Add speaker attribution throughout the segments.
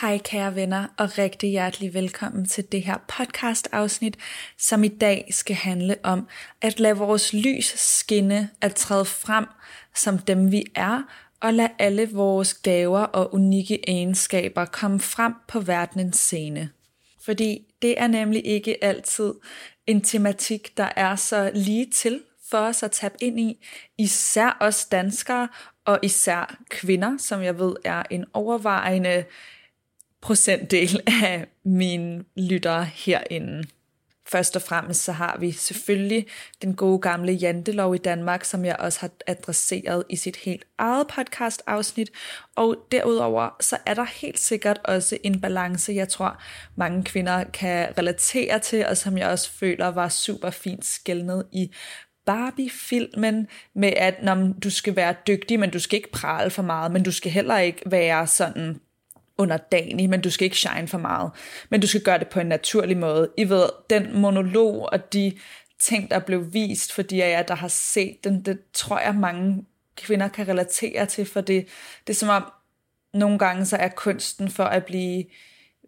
Speaker 1: Hej kære venner, og rigtig hjertelig velkommen til det her podcast afsnit, som i dag skal handle om at lade vores lys skinne, at træde frem som dem vi er, og lade alle vores gaver og unikke egenskaber komme frem på verdenens scene. Fordi det er nemlig ikke altid en tematik, der er så lige til for os at tabe ind i, især os danskere, og især kvinder, som jeg ved er en overvejende procentdel af mine lyttere herinde. Først og fremmest så har vi selvfølgelig den gode gamle jantelov i Danmark, som jeg også har adresseret i sit helt eget podcast afsnit. Og derudover så er der helt sikkert også en balance, jeg tror mange kvinder kan relatere til, og som jeg også føler var super fint skældnet i Barbie-filmen med, at når du skal være dygtig, men du skal ikke prale for meget, men du skal heller ikke være sådan underdanig, men du skal ikke shine for meget. Men du skal gøre det på en naturlig måde. I ved, den monolog og de ting, der blev vist, fordi jeg der har set den, det tror jeg mange kvinder kan relatere til, for det, det er som om, nogle gange så er kunsten for at blive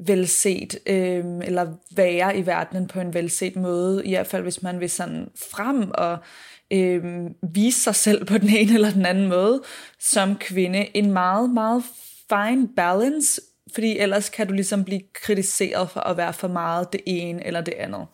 Speaker 1: velset, øh, eller være i verdenen på en velset måde, i hvert fald hvis man vil sådan frem og øh, vise sig selv på den ene eller den anden måde, som kvinde, en meget, meget fine balance, fordi ellers kan du ligesom blive kritiseret for at være for meget det ene eller det andet.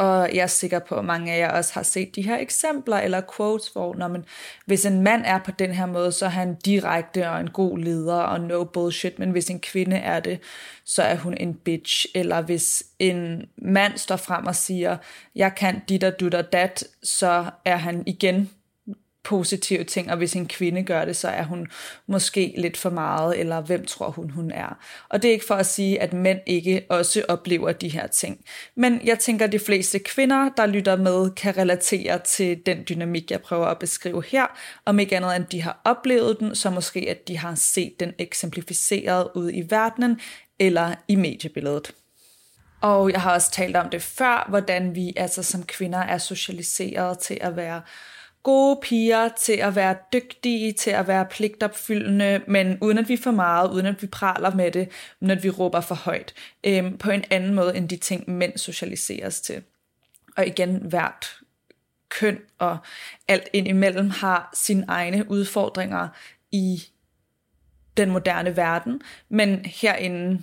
Speaker 1: Og jeg er sikker på, at mange af jer også har set de her eksempler eller quotes, hvor når man, hvis en mand er på den her måde, så er han direkte og en god leder og no bullshit, men hvis en kvinde er det, så er hun en bitch. Eller hvis en mand står frem og siger, jeg kan dit og dut og dat, så er han igen positive ting, og hvis en kvinde gør det, så er hun måske lidt for meget, eller hvem tror hun, hun er. Og det er ikke for at sige, at mænd ikke også oplever de her ting. Men jeg tænker, at de fleste kvinder, der lytter med, kan relatere til den dynamik, jeg prøver at beskrive her, om ikke andet end de har oplevet den, så måske at de har set den eksemplificeret ud i verdenen, eller i mediebilledet. Og jeg har også talt om det før, hvordan vi altså som kvinder er socialiseret til at være gode piger til at være dygtige, til at være pligtopfyldende, men uden at vi for meget, uden at vi praler med det, uden at vi råber for højt, øhm, på en anden måde end de ting, mænd socialiseres til. Og igen, hvert køn og alt indimellem har sine egne udfordringer i den moderne verden, men herinde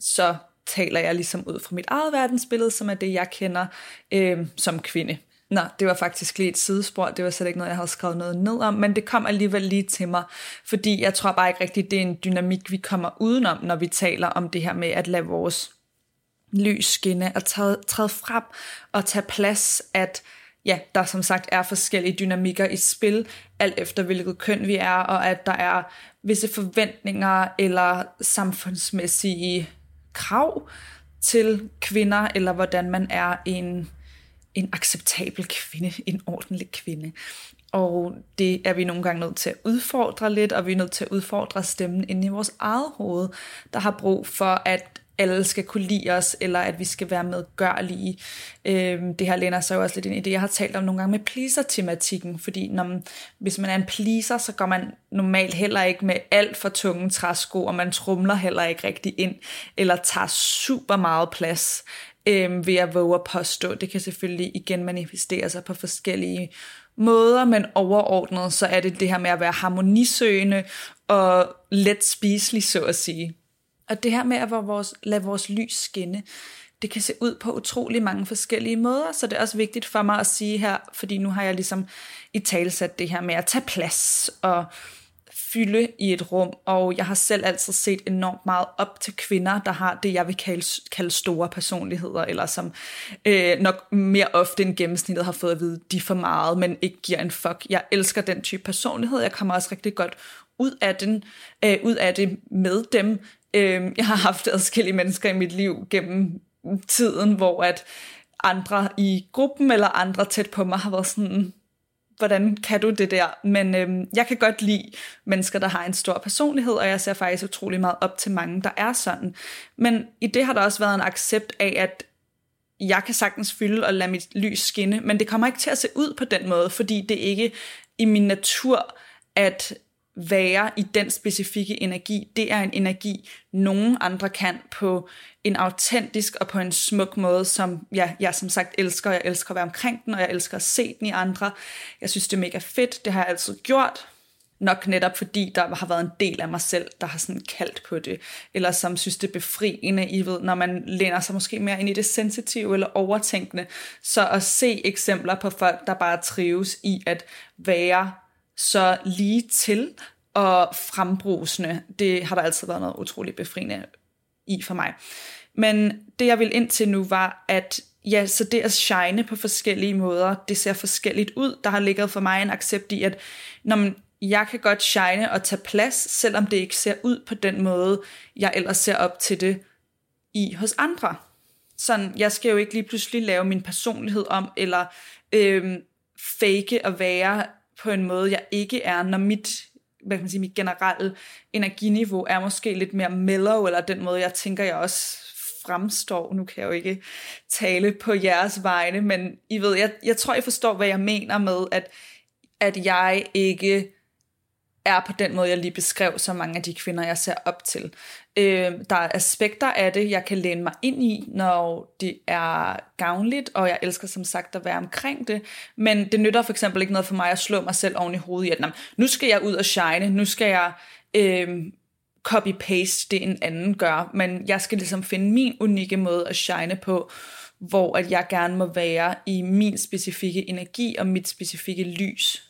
Speaker 1: så taler jeg ligesom ud fra mit eget verdensbillede, som er det, jeg kender øh, som kvinde. Nå, det var faktisk lige et sidespor. Det var slet ikke noget, jeg havde skrevet noget ned om, men det kom alligevel lige til mig, fordi jeg tror bare ikke rigtigt, det er en dynamik, vi kommer udenom, når vi taler om det her med at lade vores lys skinne og træde, træde frem og tage plads, at ja, der som sagt er forskellige dynamikker i spil, alt efter hvilket køn vi er, og at der er visse forventninger eller samfundsmæssige krav til kvinder, eller hvordan man er en en acceptabel kvinde, en ordentlig kvinde. Og det er vi nogle gange nødt til at udfordre lidt, og vi er nødt til at udfordre stemmen inde i vores eget hoved, der har brug for, at alle skal kunne lide os, eller at vi skal være medgørlige. Øhm, det her læner sig jo også lidt ind i det, jeg har talt om nogle gange med pleaser-tematikken, fordi når man, hvis man er en pleaser, så går man normalt heller ikke med alt for tunge træsko, og man trumler heller ikke rigtig ind, eller tager super meget plads øh, vil jeg våge at påstå. Det kan selvfølgelig igen manifestere sig på forskellige måder, men overordnet så er det det her med at være harmonisøgende og let spiselig, så at sige. Og det her med at vores, lade vores lys skinne, det kan se ud på utrolig mange forskellige måder, så det er også vigtigt for mig at sige her, fordi nu har jeg ligesom i talsat det her med at tage plads og fylde i et rum, og jeg har selv altid set enormt meget op til kvinder, der har det, jeg vil kalde, kalde store personligheder, eller som øh, nok mere ofte end gennemsnittet har fået at vide, de er for meget, men ikke giver en fuck. Jeg elsker den type personlighed, jeg kommer også rigtig godt ud af, den, øh, ud af det med dem. Øh, jeg har haft adskillige mennesker i mit liv gennem tiden, hvor at andre i gruppen eller andre tæt på mig har været sådan, hvordan kan du det der? Men øhm, jeg kan godt lide mennesker, der har en stor personlighed, og jeg ser faktisk utrolig meget op til mange, der er sådan. Men i det har der også været en accept af, at jeg kan sagtens fylde og lade mit lys skinne, men det kommer ikke til at se ud på den måde, fordi det ikke i min natur at være i den specifikke energi. Det er en energi, nogen andre kan på en autentisk og på en smuk måde, som ja, jeg som sagt elsker. Jeg elsker at være omkring den, og jeg elsker at se den i andre. Jeg synes, det er mega fedt. Det har jeg altid gjort. Nok netop fordi der har været en del af mig selv, der har sådan kaldt på det, eller som synes det er befriende, I ved, når man læner sig måske mere ind i det sensitive eller overtænkende. Så at se eksempler på folk, der bare trives i at være så lige til og frembrusende, det har der altid været noget utroligt befriende i for mig. Men det jeg vil ind til nu var, at ja, så det at shine på forskellige måder, det ser forskelligt ud. Der har ligget for mig en accept i, at når man, jeg kan godt shine og tage plads, selvom det ikke ser ud på den måde, jeg ellers ser op til det i hos andre. Sådan, jeg skal jo ikke lige pludselig lave min personlighed om, eller øhm, fake at være på en måde, jeg ikke er, når mit, hvad kan man sige, mit generelle energiniveau er måske lidt mere mellow, eller den måde, jeg tænker, jeg også fremstår. Nu kan jeg jo ikke tale på jeres vegne, men I ved, jeg, jeg tror, I forstår, hvad jeg mener med, at, at jeg ikke er på den måde, jeg lige beskrev, så mange af de kvinder, jeg ser op til. Øh, der er aspekter af det, jeg kan læne mig ind i, når det er gavnligt, og jeg elsker som sagt at være omkring det, men det nytter for eksempel ikke noget for mig at slå mig selv oven i hovedet i, at nu skal jeg ud og shine, nu skal jeg øh, copy-paste det, en anden gør, men jeg skal ligesom finde min unikke måde at shine på, hvor at jeg gerne må være i min specifikke energi og mit specifikke lys.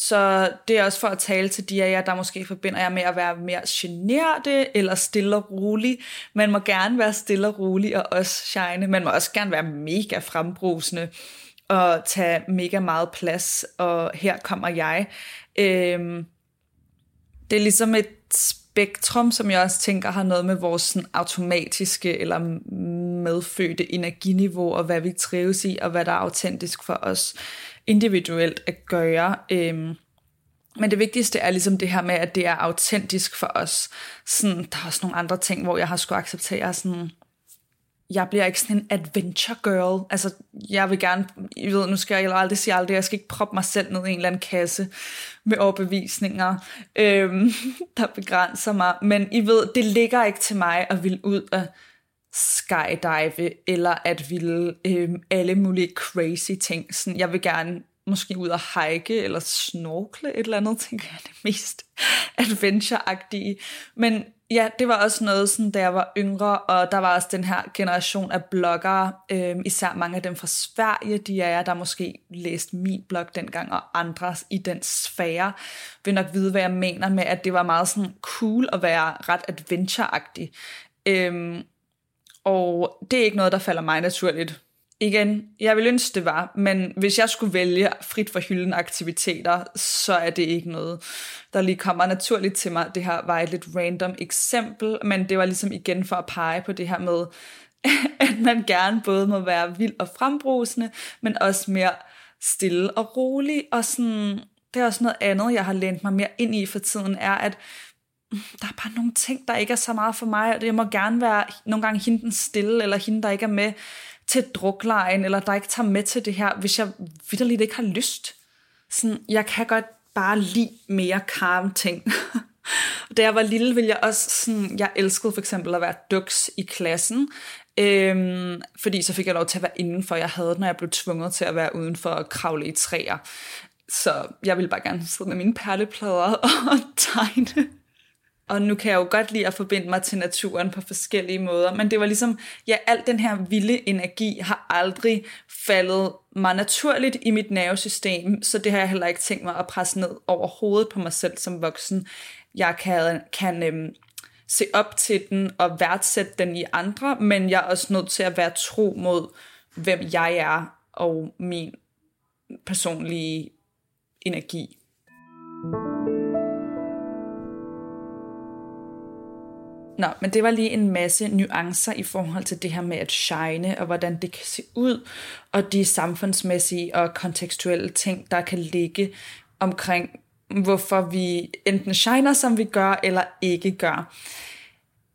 Speaker 1: Så det er også for at tale til de af jer, der måske forbinder jer med at være mere generte eller stille og rolig. Man må gerne være stille og rolig og også shine. Man må også gerne være mega frembrusende og tage mega meget plads. Og her kommer jeg. Øhm, det er ligesom et spektrum, som jeg også tænker har noget med vores sådan, automatiske eller medfødte energiniveau, og hvad vi trives i, og hvad der er autentisk for os individuelt at gøre. Øhm, men det vigtigste er ligesom det her med, at det er autentisk for os. Sådan, der er også nogle andre ting, hvor jeg har skulle acceptere sådan, jeg bliver ikke sådan en adventure girl. Altså, jeg vil gerne, I ved, nu skal jeg aldrig sige aldrig, jeg skal ikke proppe mig selv ned i en eller anden kasse med overbevisninger, øhm, der begrænser mig. Men I ved, det ligger ikke til mig at ville ud og skydive, eller at ville øh, alle mulige crazy ting. Sådan, jeg vil gerne måske ud og hike eller snorkle et eller andet, tænker jeg det mest adventure-agtige. Men ja, det var også noget, sådan, da jeg var yngre, og der var også den her generation af bloggere, øh, især mange af dem fra Sverige, de er der måske læst min blog dengang, og andre i den sfære, vil nok vide, hvad jeg mener med, at det var meget sådan cool at være ret adventure-agtig. Øh, og det er ikke noget, der falder mig naturligt igen, jeg vil ønske, det var, men hvis jeg skulle vælge frit for hylden aktiviteter, så er det ikke noget, der lige kommer naturligt til mig. Det her var et lidt random eksempel, men det var ligesom igen for at pege på det her med, at man gerne både må være vild og frembrusende, men også mere stille og rolig, og sådan, det er også noget andet, jeg har lænt mig mere ind i for tiden, er, at der er bare nogle ting, der ikke er så meget for mig, og det må gerne være nogle gange hende den stille, eller hende, der ikke er med til druklejen, eller der ikke tager med til det her, hvis jeg vidderligt ikke har lyst. Sådan, jeg kan godt bare lide mere calm ting. da jeg var lille, ville jeg også sådan, jeg elskede for eksempel at være duks i klassen, øhm, fordi så fik jeg lov til at være indenfor. Jeg havde når jeg blev tvunget til at være udenfor og kravle i træer. Så jeg ville bare gerne sidde med mine perleplader og tegne og nu kan jeg jo godt lide at forbinde mig til naturen på forskellige måder, men det var ligesom, ja, al den her vilde energi har aldrig faldet mig naturligt i mit nervesystem, så det har jeg heller ikke tænkt mig at presse ned over hovedet på mig selv som voksen. Jeg kan, kan øhm, se op til den og værdsætte den i andre, men jeg er også nødt til at være tro mod, hvem jeg er og min personlige energi. Nå, men det var lige en masse nuancer i forhold til det her med at shine, og hvordan det kan se ud, og de samfundsmæssige og kontekstuelle ting, der kan ligge omkring, hvorfor vi enten shiner, som vi gør, eller ikke gør.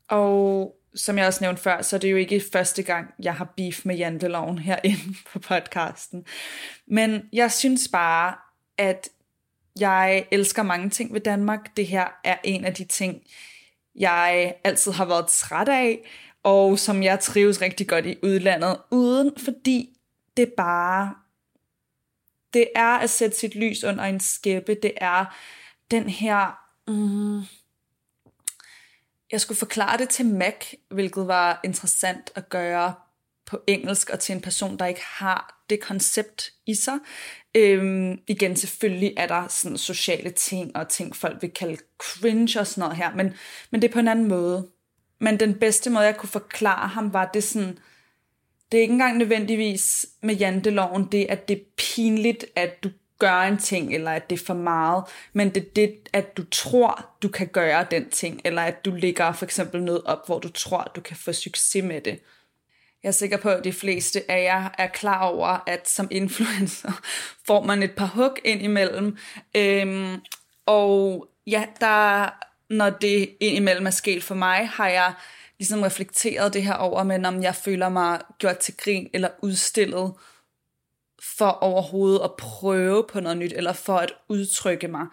Speaker 1: Og som jeg også nævnte før, så er det jo ikke første gang, jeg har beef med janteloven herinde på podcasten. Men jeg synes bare, at jeg elsker mange ting ved Danmark. Det her er en af de ting, jeg altid har været træt af, og som jeg trives rigtig godt i udlandet, uden fordi det bare, det er at sætte sit lys under en skæppe, det er den her, mm, jeg skulle forklare det til Mac, hvilket var interessant at gøre på engelsk, og til en person, der ikke har det koncept i sig. Øhm, igen, selvfølgelig er der sådan sociale ting, og ting folk vil kalde cringe og sådan noget her, men, men det er på en anden måde. Men den bedste måde, jeg kunne forklare ham, var det sådan, det er ikke engang nødvendigvis med janteloven, det at det er pinligt, at du gør en ting, eller at det er for meget, men det er det, at du tror, du kan gøre den ting, eller at du ligger for eksempel noget op, hvor du tror, du kan få succes med det. Jeg er sikker på, at de fleste af jer er klar over, at som influencer får man et par hug ind imellem. Øhm, og ja, der, når det indimellem er sket for mig, har jeg ligesom reflekteret det her over, men om jeg føler mig gjort til grin eller udstillet for overhovedet at prøve på noget nyt, eller for at udtrykke mig.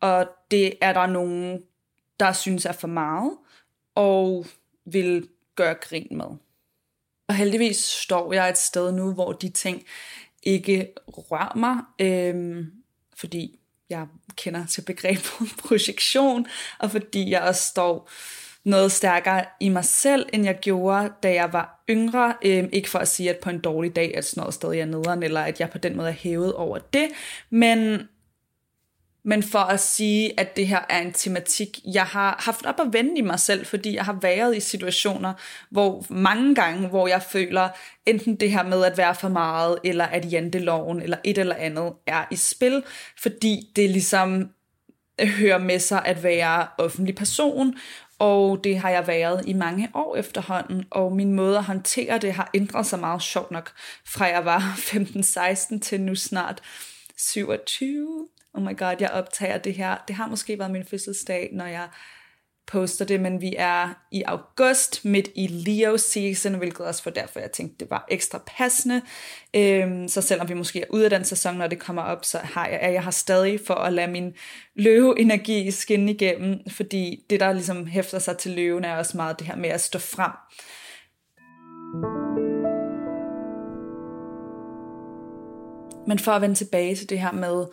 Speaker 1: Og det er der nogen, der synes er for meget, og vil gøre grin med. Og heldigvis står jeg et sted nu, hvor de ting ikke rører mig, øhm, fordi jeg kender til begrebet projektion, og fordi jeg også står noget stærkere i mig selv, end jeg gjorde, da jeg var yngre. Øhm, ikke for at sige, at på en dårlig dag, at sådan noget stadig er nederen, eller at jeg på den måde er hævet over det, men men for at sige, at det her er en tematik, jeg har haft op at vende i mig selv, fordi jeg har været i situationer, hvor mange gange, hvor jeg føler, enten det her med at være for meget, eller at janteloven, eller et eller andet er i spil, fordi det ligesom hører med sig at være offentlig person, og det har jeg været i mange år efterhånden, og min måde at håndtere det har ændret sig meget sjovt nok, fra jeg var 15-16 til nu snart 27 oh my god, jeg optager det her. Det har måske været min fødselsdag, når jeg poster det, men vi er i august, midt i Leo season, hvilket også for derfor, jeg tænkte, det var ekstra passende. Øhm, så selvom vi måske er ude af den sæson, når det kommer op, så har jeg, er jeg har stadig for at lade min løveenergi skinne igennem, fordi det, der ligesom hæfter sig til løven, er også meget det her med at stå frem. Men for at vende tilbage til det her med,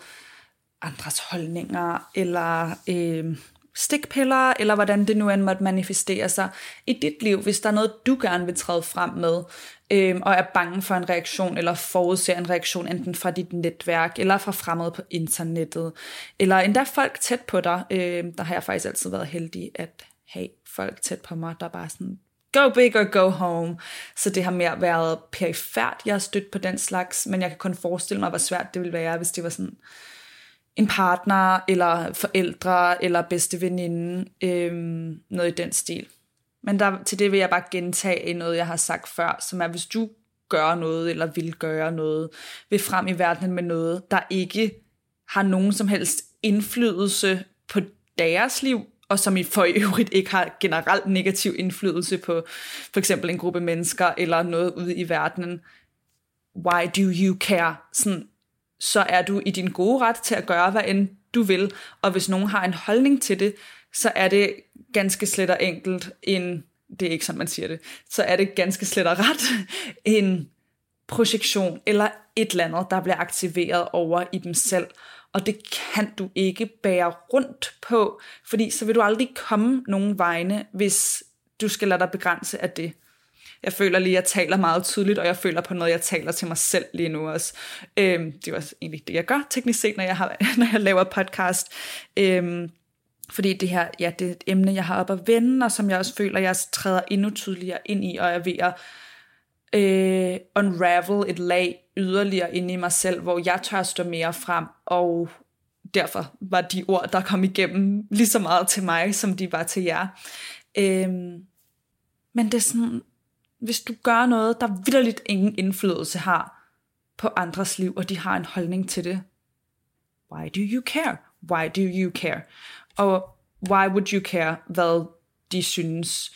Speaker 1: andres holdninger, eller øh, stikpiller, eller hvordan det nu end måtte manifestere sig i dit liv, hvis der er noget, du gerne vil træde frem med, øh, og er bange for en reaktion, eller forudser en reaktion, enten fra dit netværk, eller fra fremmede på internettet, eller endda folk tæt på dig. Øh, der har jeg faktisk altid været heldig at have folk tæt på mig, der bare sådan, go big or go home. Så det har mere været perifært, jeg har stødt på den slags, men jeg kan kun forestille mig, hvor svært det ville være, hvis det var sådan, en partner, eller forældre, eller bedste veninde, øhm, noget i den stil. Men der, til det vil jeg bare gentage noget, jeg har sagt før, som er, hvis du gør noget, eller vil gøre noget, vil frem i verden med noget, der ikke har nogen som helst indflydelse på deres liv, og som i for øvrigt ikke har generelt negativ indflydelse på for eksempel en gruppe mennesker, eller noget ude i verdenen. Why do you care? Sådan, så er du i din gode ret til at gøre, hvad end du vil. Og hvis nogen har en holdning til det, så er det ganske slet og enkelt en, det er ikke som man siger det, så er det ganske slet og ret en projektion eller et eller andet, der bliver aktiveret over i dem selv. og det kan du ikke bære rundt på, fordi så vil du aldrig komme nogen vegne, hvis du skal lade dig begrænse af det. Jeg føler lige, at jeg taler meget tydeligt, og jeg føler på noget, jeg taler til mig selv lige nu også. Øhm, det var egentlig det, jeg gør teknisk set, når jeg, har, når jeg laver podcast. Øhm, fordi det her, ja, det er et emne, jeg har op at vende, og som jeg også føler, jeg træder endnu tydeligere ind i, og er ved at øh, unravel et lag yderligere ind i mig selv, hvor jeg tør stå mere frem, og derfor var de ord, der kom igennem lige så meget til mig, som de var til jer. Øhm, men det er sådan, hvis du gør noget, der vidderligt ingen indflydelse har på andres liv, og de har en holdning til det, why do you care? Why do you care? Og why would you care, hvad de synes?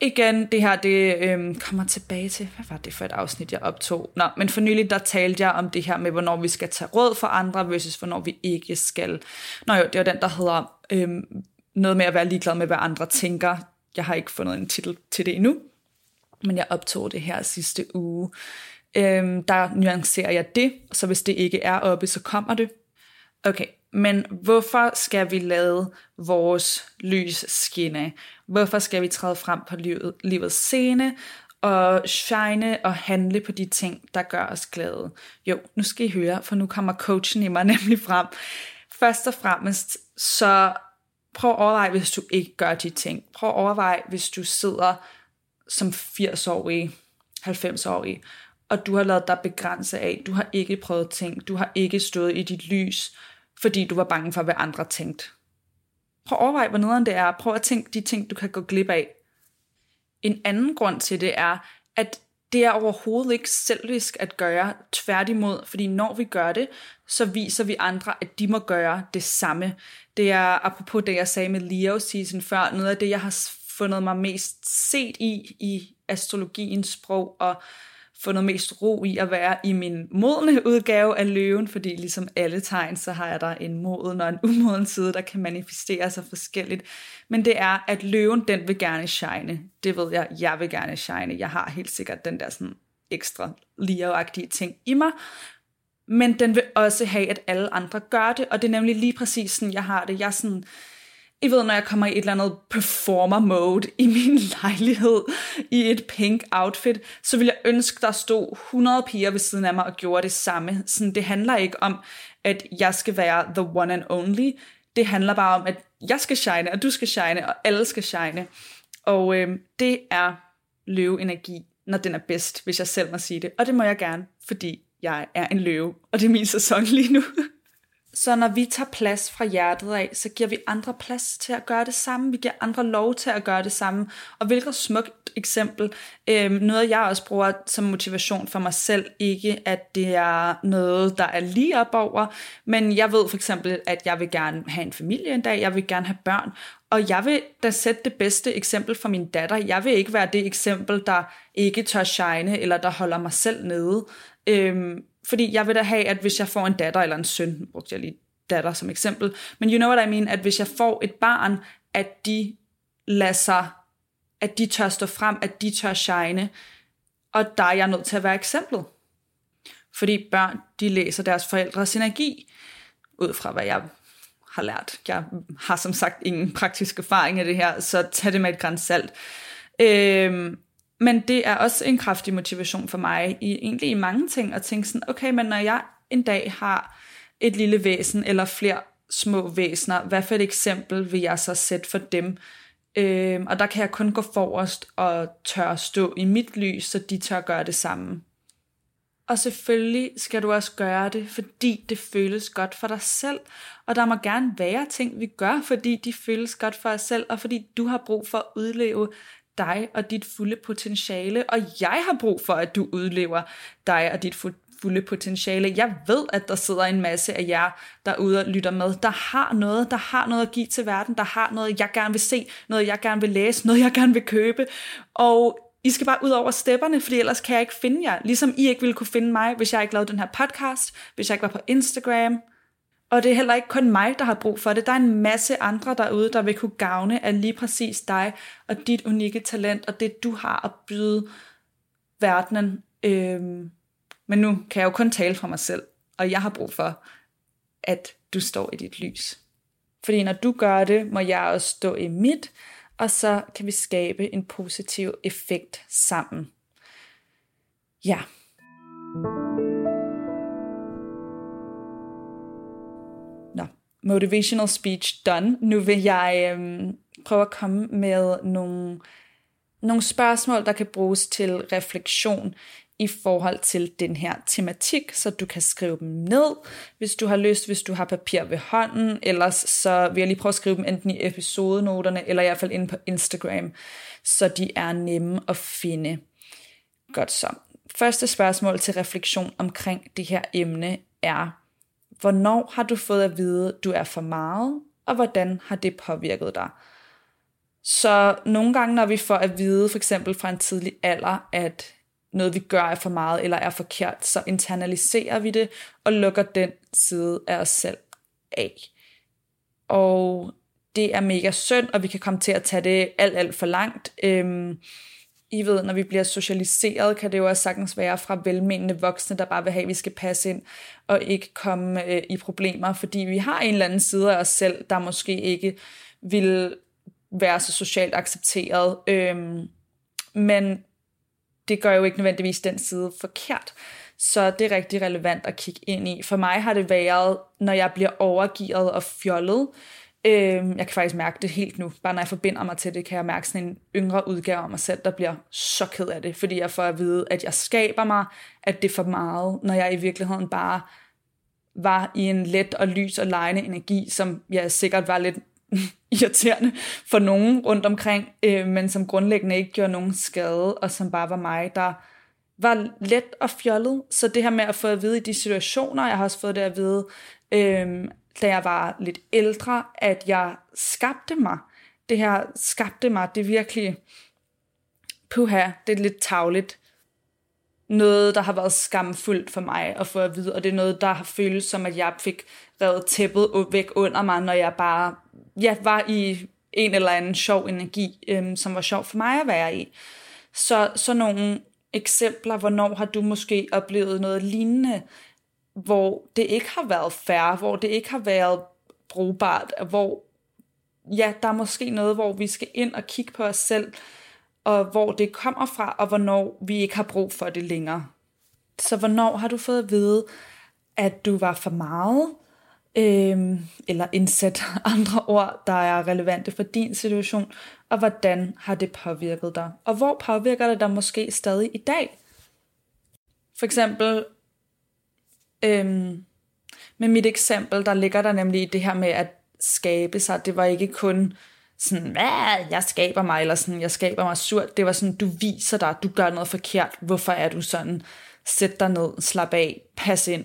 Speaker 1: Igen, det her, det øhm, kommer tilbage til, hvad var det for et afsnit, jeg optog? Nå, men for nylig, der talte jeg om det her med, hvornår vi skal tage råd for andre, versus hvornår vi ikke skal. Nå jo, det var den, der hedder øhm, noget med at være ligeglad med, hvad andre tænker. Jeg har ikke fundet en titel til det endnu, men jeg optog det her sidste uge. Øhm, der nuancerer jeg det, så hvis det ikke er oppe, så kommer det. Okay, men hvorfor skal vi lade vores lys skinne? Hvorfor skal vi træde frem på livet, livets scene og shine og handle på de ting, der gør os glade? Jo, nu skal I høre, for nu kommer coachen i mig nemlig frem. Først og fremmest, så prøv at overveje, hvis du ikke gør de ting. Prøv at overveje, hvis du sidder som 80-årig, 90-årig, og du har lavet dig begrænse af. Du har ikke prøvet ting. Du har ikke stået i dit lys fordi du var bange for, hvad andre tænkte. Prøv at overveje, hvor nederen det er. Prøv at tænke de ting, du kan gå glip af. En anden grund til det er, at det er overhovedet ikke selvisk at gøre, tværtimod, fordi når vi gør det, så viser vi andre, at de må gøre det samme. Det er apropos det, jeg sagde med Leo season før, noget af det, jeg har fundet mig mest set i, i astrologiens sprog, og fundet mest ro i at være i min modne udgave af løven, fordi ligesom alle tegn, så har jeg der en moden og en umoden side, der kan manifestere sig forskelligt. Men det er, at løven, den vil gerne shine. Det ved jeg, jeg vil gerne shine. Jeg har helt sikkert den der sådan ekstra ligeagtige ting i mig. Men den vil også have, at alle andre gør det, og det er nemlig lige præcis sådan, jeg har det. Jeg er sådan, i ved, når jeg kommer i et eller andet performer mode i min lejlighed i et pink outfit, så vil jeg ønske, der stod 100 piger ved siden af mig og gjorde det samme. Sådan, det handler ikke om, at jeg skal være the one and only. Det handler bare om, at jeg skal shine, og du skal shine, og alle skal shine. Og øh, det er løveenergi, når den er bedst, hvis jeg selv må sige det. Og det må jeg gerne, fordi jeg er en løve, og det er min sæson lige nu. Så når vi tager plads fra hjertet af, så giver vi andre plads til at gøre det samme. Vi giver andre lov til at gøre det samme. Og hvilket smukt eksempel. Øhm, noget jeg også bruger som motivation for mig selv. Ikke at det er noget, der er lige op over. Men jeg ved for eksempel, at jeg vil gerne have en familie en dag. Jeg vil gerne have børn. Og jeg vil da sætte det bedste eksempel for min datter. Jeg vil ikke være det eksempel, der ikke tør shine, eller der holder mig selv nede. Øhm, fordi jeg vil da have, at hvis jeg får en datter eller en søn, brugte jeg lige datter som eksempel, men you know what I mean, at hvis jeg får et barn, at de lader sig, at de tør stå frem, at de tør shine, og der er jeg nødt til at være eksemplet. Fordi børn, de læser deres forældres energi, ud fra hvad jeg har lært. Jeg har som sagt ingen praktisk erfaring af det her, så tag det med et græns salt. Øhm, men det er også en kraftig motivation for mig, i, egentlig i mange ting, at tænke sådan, okay, men når jeg en dag har et lille væsen, eller flere små væsener, hvad for et eksempel vil jeg så sætte for dem? Øhm, og der kan jeg kun gå forrest og tør stå i mit lys, så de tør gøre det samme. Og selvfølgelig skal du også gøre det, fordi det føles godt for dig selv. Og der må gerne være ting, vi gør, fordi de føles godt for os selv, og fordi du har brug for at udleve dig og dit fulde potentiale, og jeg har brug for, at du udlever dig og dit fulde potentiale. Jeg ved, at der sidder en masse af jer derude og lytter med, der har noget, der har noget at give til verden, der har noget, jeg gerne vil se, noget, jeg gerne vil læse, noget, jeg gerne vil købe, og I skal bare ud over stepperne, fordi ellers kan jeg ikke finde jer. Ligesom I ikke ville kunne finde mig, hvis jeg ikke lavede den her podcast, hvis jeg ikke var på Instagram, og det er heller ikke kun mig, der har brug for det. Der er en masse andre derude, der vil kunne gavne af lige præcis dig og dit unikke talent og det, du har at byde verdenen. Øhm, men nu kan jeg jo kun tale for mig selv, og jeg har brug for at du står i dit lys. Fordi når du gør det, må jeg også stå i mit, og så kan vi skabe en positiv effekt sammen. Ja. Nå, motivational speech done. Nu vil jeg øhm, prøve at komme med nogle, nogle spørgsmål, der kan bruges til refleksion i forhold til den her tematik, så du kan skrive dem ned, hvis du har lyst, hvis du har papir ved hånden, ellers så vil jeg lige prøve at skrive dem enten i episodenoterne, eller i hvert fald inde på Instagram, så de er nemme at finde. Godt så. Første spørgsmål til refleksion omkring det her emne er, hvornår har du fået at vide, du er for meget, og hvordan har det påvirket dig? Så nogle gange, når vi får at vide, for eksempel fra en tidlig alder, at noget vi gør er for meget eller er forkert, så internaliserer vi det og lukker den side af os selv af. Og det er mega synd, og vi kan komme til at tage det alt, alt for langt. Øhm, i ved, når vi bliver socialiseret, kan det jo også sagtens være fra velmenende voksne, der bare vil have, at vi skal passe ind og ikke komme øh, i problemer, fordi vi har en eller anden side af os selv, der måske ikke vil være så socialt accepteret. Øhm, men det gør jo ikke nødvendigvis den side forkert. Så det er rigtig relevant at kigge ind i. For mig har det været, når jeg bliver overgivet og fjollet, øh, Øhm, jeg kan faktisk mærke det helt nu. Bare når jeg forbinder mig til det, kan jeg mærke sådan en yngre udgave af mig selv, der bliver så ked af det. Fordi jeg får at vide, at jeg skaber mig, at det er for meget, når jeg i virkeligheden bare var i en let og lys og lejende energi, som jeg sikkert var lidt irriterende for nogen rundt omkring, øh, men som grundlæggende ikke gjorde nogen skade, og som bare var mig, der var let og fjollet. Så det her med at få at vide i de situationer, jeg har også fået det at vide, øh, da jeg var lidt ældre, at jeg skabte mig. Det her skabte mig, det er virkelig, puha, det er lidt tavligt. Noget, der har været skamfuldt for mig at få at vide, og det er noget, der har føltes som, at jeg fik revet tæppet væk under mig, når jeg bare ja, var i en eller anden sjov energi, øhm, som var sjov for mig at være i. Så, så nogle eksempler, hvornår har du måske oplevet noget lignende, hvor det ikke har været færre, hvor det ikke har været brugbart, hvor ja, der er måske noget, hvor vi skal ind og kigge på os selv, og hvor det kommer fra, og hvornår vi ikke har brug for det længere. Så hvornår har du fået at vide, at du var for meget, øhm, eller indsæt andre ord, der er relevante for din situation, og hvordan har det påvirket dig? Og hvor påvirker det dig måske stadig i dag? For eksempel, Øhm, med mit eksempel, der ligger der nemlig det her med at skabe sig. Det var ikke kun sådan, hvad, jeg skaber mig, eller sådan, jeg skaber mig surt. Det var sådan, du viser dig, du gør noget forkert. Hvorfor er du sådan? Sæt dig ned, slap af, pas ind.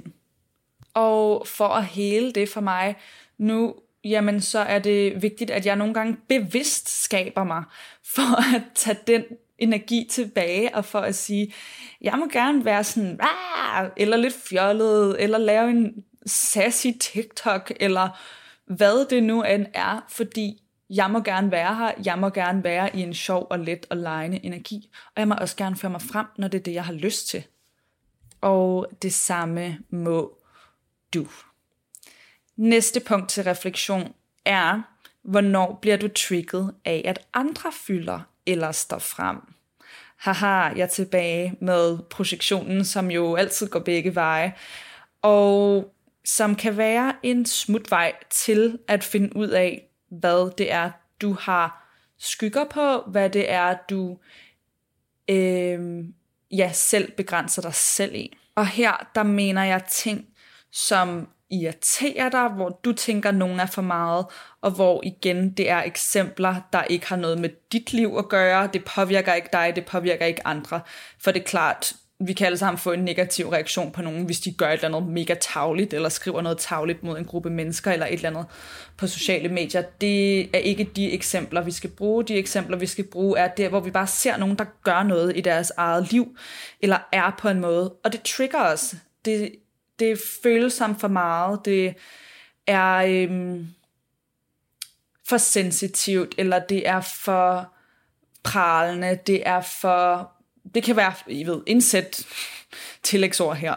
Speaker 1: Og for at hele det for mig nu, jamen så er det vigtigt, at jeg nogle gange bevidst skaber mig, for at tage den energi tilbage, og for at sige, jeg må gerne være sådan, ah! eller lidt fjollet, eller lave en sassy TikTok, eller hvad det nu end er, fordi jeg må gerne være her, jeg må gerne være i en sjov og let og lejende energi, og jeg må også gerne føre mig frem, når det er det, jeg har lyst til. Og det samme må du. Næste punkt til refleksion er, hvornår bliver du trigget af, at andre fylder eller står frem. Haha, jeg er tilbage med projektionen, som jo altid går begge veje, og som kan være en smutvej til at finde ud af, hvad det er, du har skygger på, hvad det er, du øh, ja, selv begrænser dig selv i. Og her, der mener jeg ting, som irriterer dig, hvor du tænker, at nogen er for meget, og hvor igen det er eksempler, der ikke har noget med dit liv at gøre, det påvirker ikke dig, det påvirker ikke andre. For det er klart, vi kan alle sammen få en negativ reaktion på nogen, hvis de gør et eller andet mega tavligt, eller skriver noget tavligt mod en gruppe mennesker, eller et eller andet på sociale medier. Det er ikke de eksempler, vi skal bruge. De eksempler, vi skal bruge, er der, hvor vi bare ser nogen, der gør noget i deres eget liv, eller er på en måde, og det trigger os. Det det føles som for meget, det er øhm, for sensitivt, eller det er for pralende, det er for, det kan være, I ved, indsæt tillægsord her.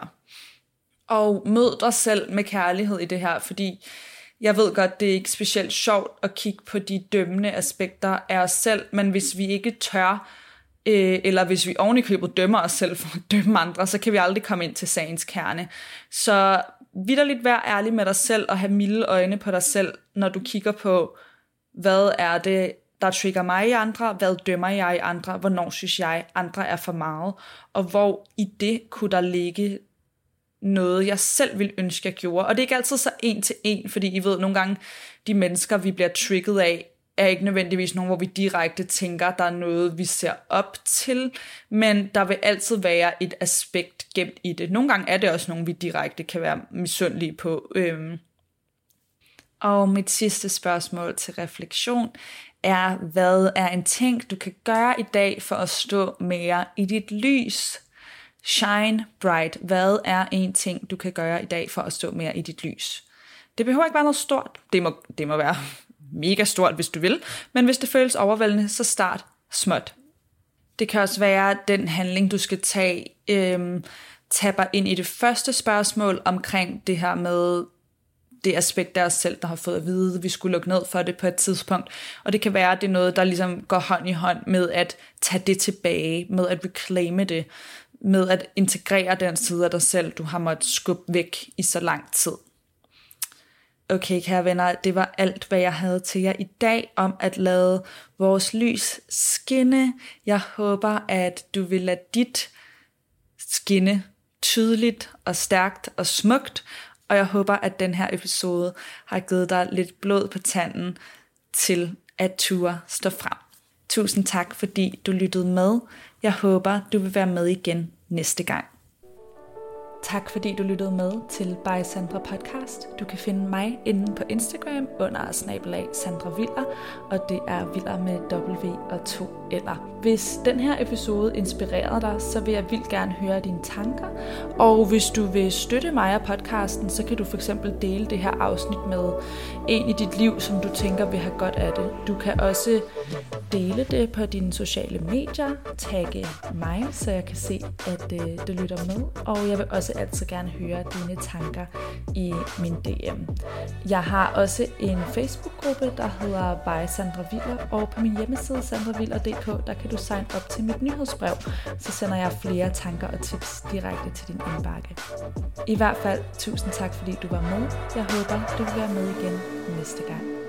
Speaker 1: Og mød dig selv med kærlighed i det her, fordi jeg ved godt, det er ikke specielt sjovt at kigge på de dømmende aspekter af os selv, men hvis vi ikke tør, øh, eller hvis vi ovenikøbet dømmer os selv for at dømme andre, så kan vi aldrig komme ind til sagens kerne. Så vidderligt vær ærlig med dig selv og have milde øjne på dig selv, når du kigger på, hvad er det, der trigger mig i andre, hvad dømmer jeg i andre, hvornår synes jeg, andre er for meget, og hvor i det kunne der ligge noget, jeg selv vil ønske, jeg gjorde. Og det er ikke altid så en til en, fordi I ved, nogle gange de mennesker, vi bliver trigget af, er ikke nødvendigvis nogen, hvor vi direkte tænker, der er noget, vi ser op til, men der vil altid være et aspekt gemt i det. Nogle gange er det også nogen, vi direkte kan være misundelige på. Øhm. Og mit sidste spørgsmål til refleksion er, hvad er en ting, du kan gøre i dag for at stå mere i dit lys? Shine bright. Hvad er en ting, du kan gøre i dag for at stå mere i dit lys? Det behøver ikke være noget stort. Det må, det må være mega stort, hvis du vil. Men hvis det føles overvældende, så start småt. Det kan også være den handling, du skal tage, øhm, taber ind i det første spørgsmål omkring det her med det aspekt af os selv, der har fået at vide, at vi skulle lukke ned for det på et tidspunkt. Og det kan være, at det er noget, der ligesom går hånd i hånd med at tage det tilbage, med at reclaime det, med at integrere den side af dig selv, du har måttet skubbe væk i så lang tid. Okay, kære venner, det var alt, hvad jeg havde til jer i dag om at lade vores lys skinne. Jeg håber, at du vil lade dit skinne tydeligt og stærkt og smukt, og jeg håber, at den her episode har givet dig lidt blod på tanden til at ture stå frem. Tusind tak, fordi du lyttede med. Jeg håber, du vil være med igen næste gang. Tak fordi du lyttede med til By Sandra Podcast. Du kan finde mig inde på Instagram under snabelag Sandra Viller, og det er Viller med W og to eller. Hvis den her episode inspirerede dig, så vil jeg vildt gerne høre dine tanker. Og hvis du vil støtte mig og podcasten, så kan du for eksempel dele det her afsnit med en i dit liv, som du tænker vil have godt af det. Du kan også dele det på dine sociale medier, tagge mig, så jeg kan se, at øh, det lytter med. Og jeg vil også altid gerne høre dine tanker i min DM. Jeg har også en Facebook-gruppe, der hedder By Sandra Viller, og på min hjemmeside sandraviller.dk, der kan du sign op til mit nyhedsbrev, så sender jeg flere tanker og tips direkte til din indbakke. I hvert fald, tusind tak fordi du var med. Jeg håber, du vil være med igen næste gang.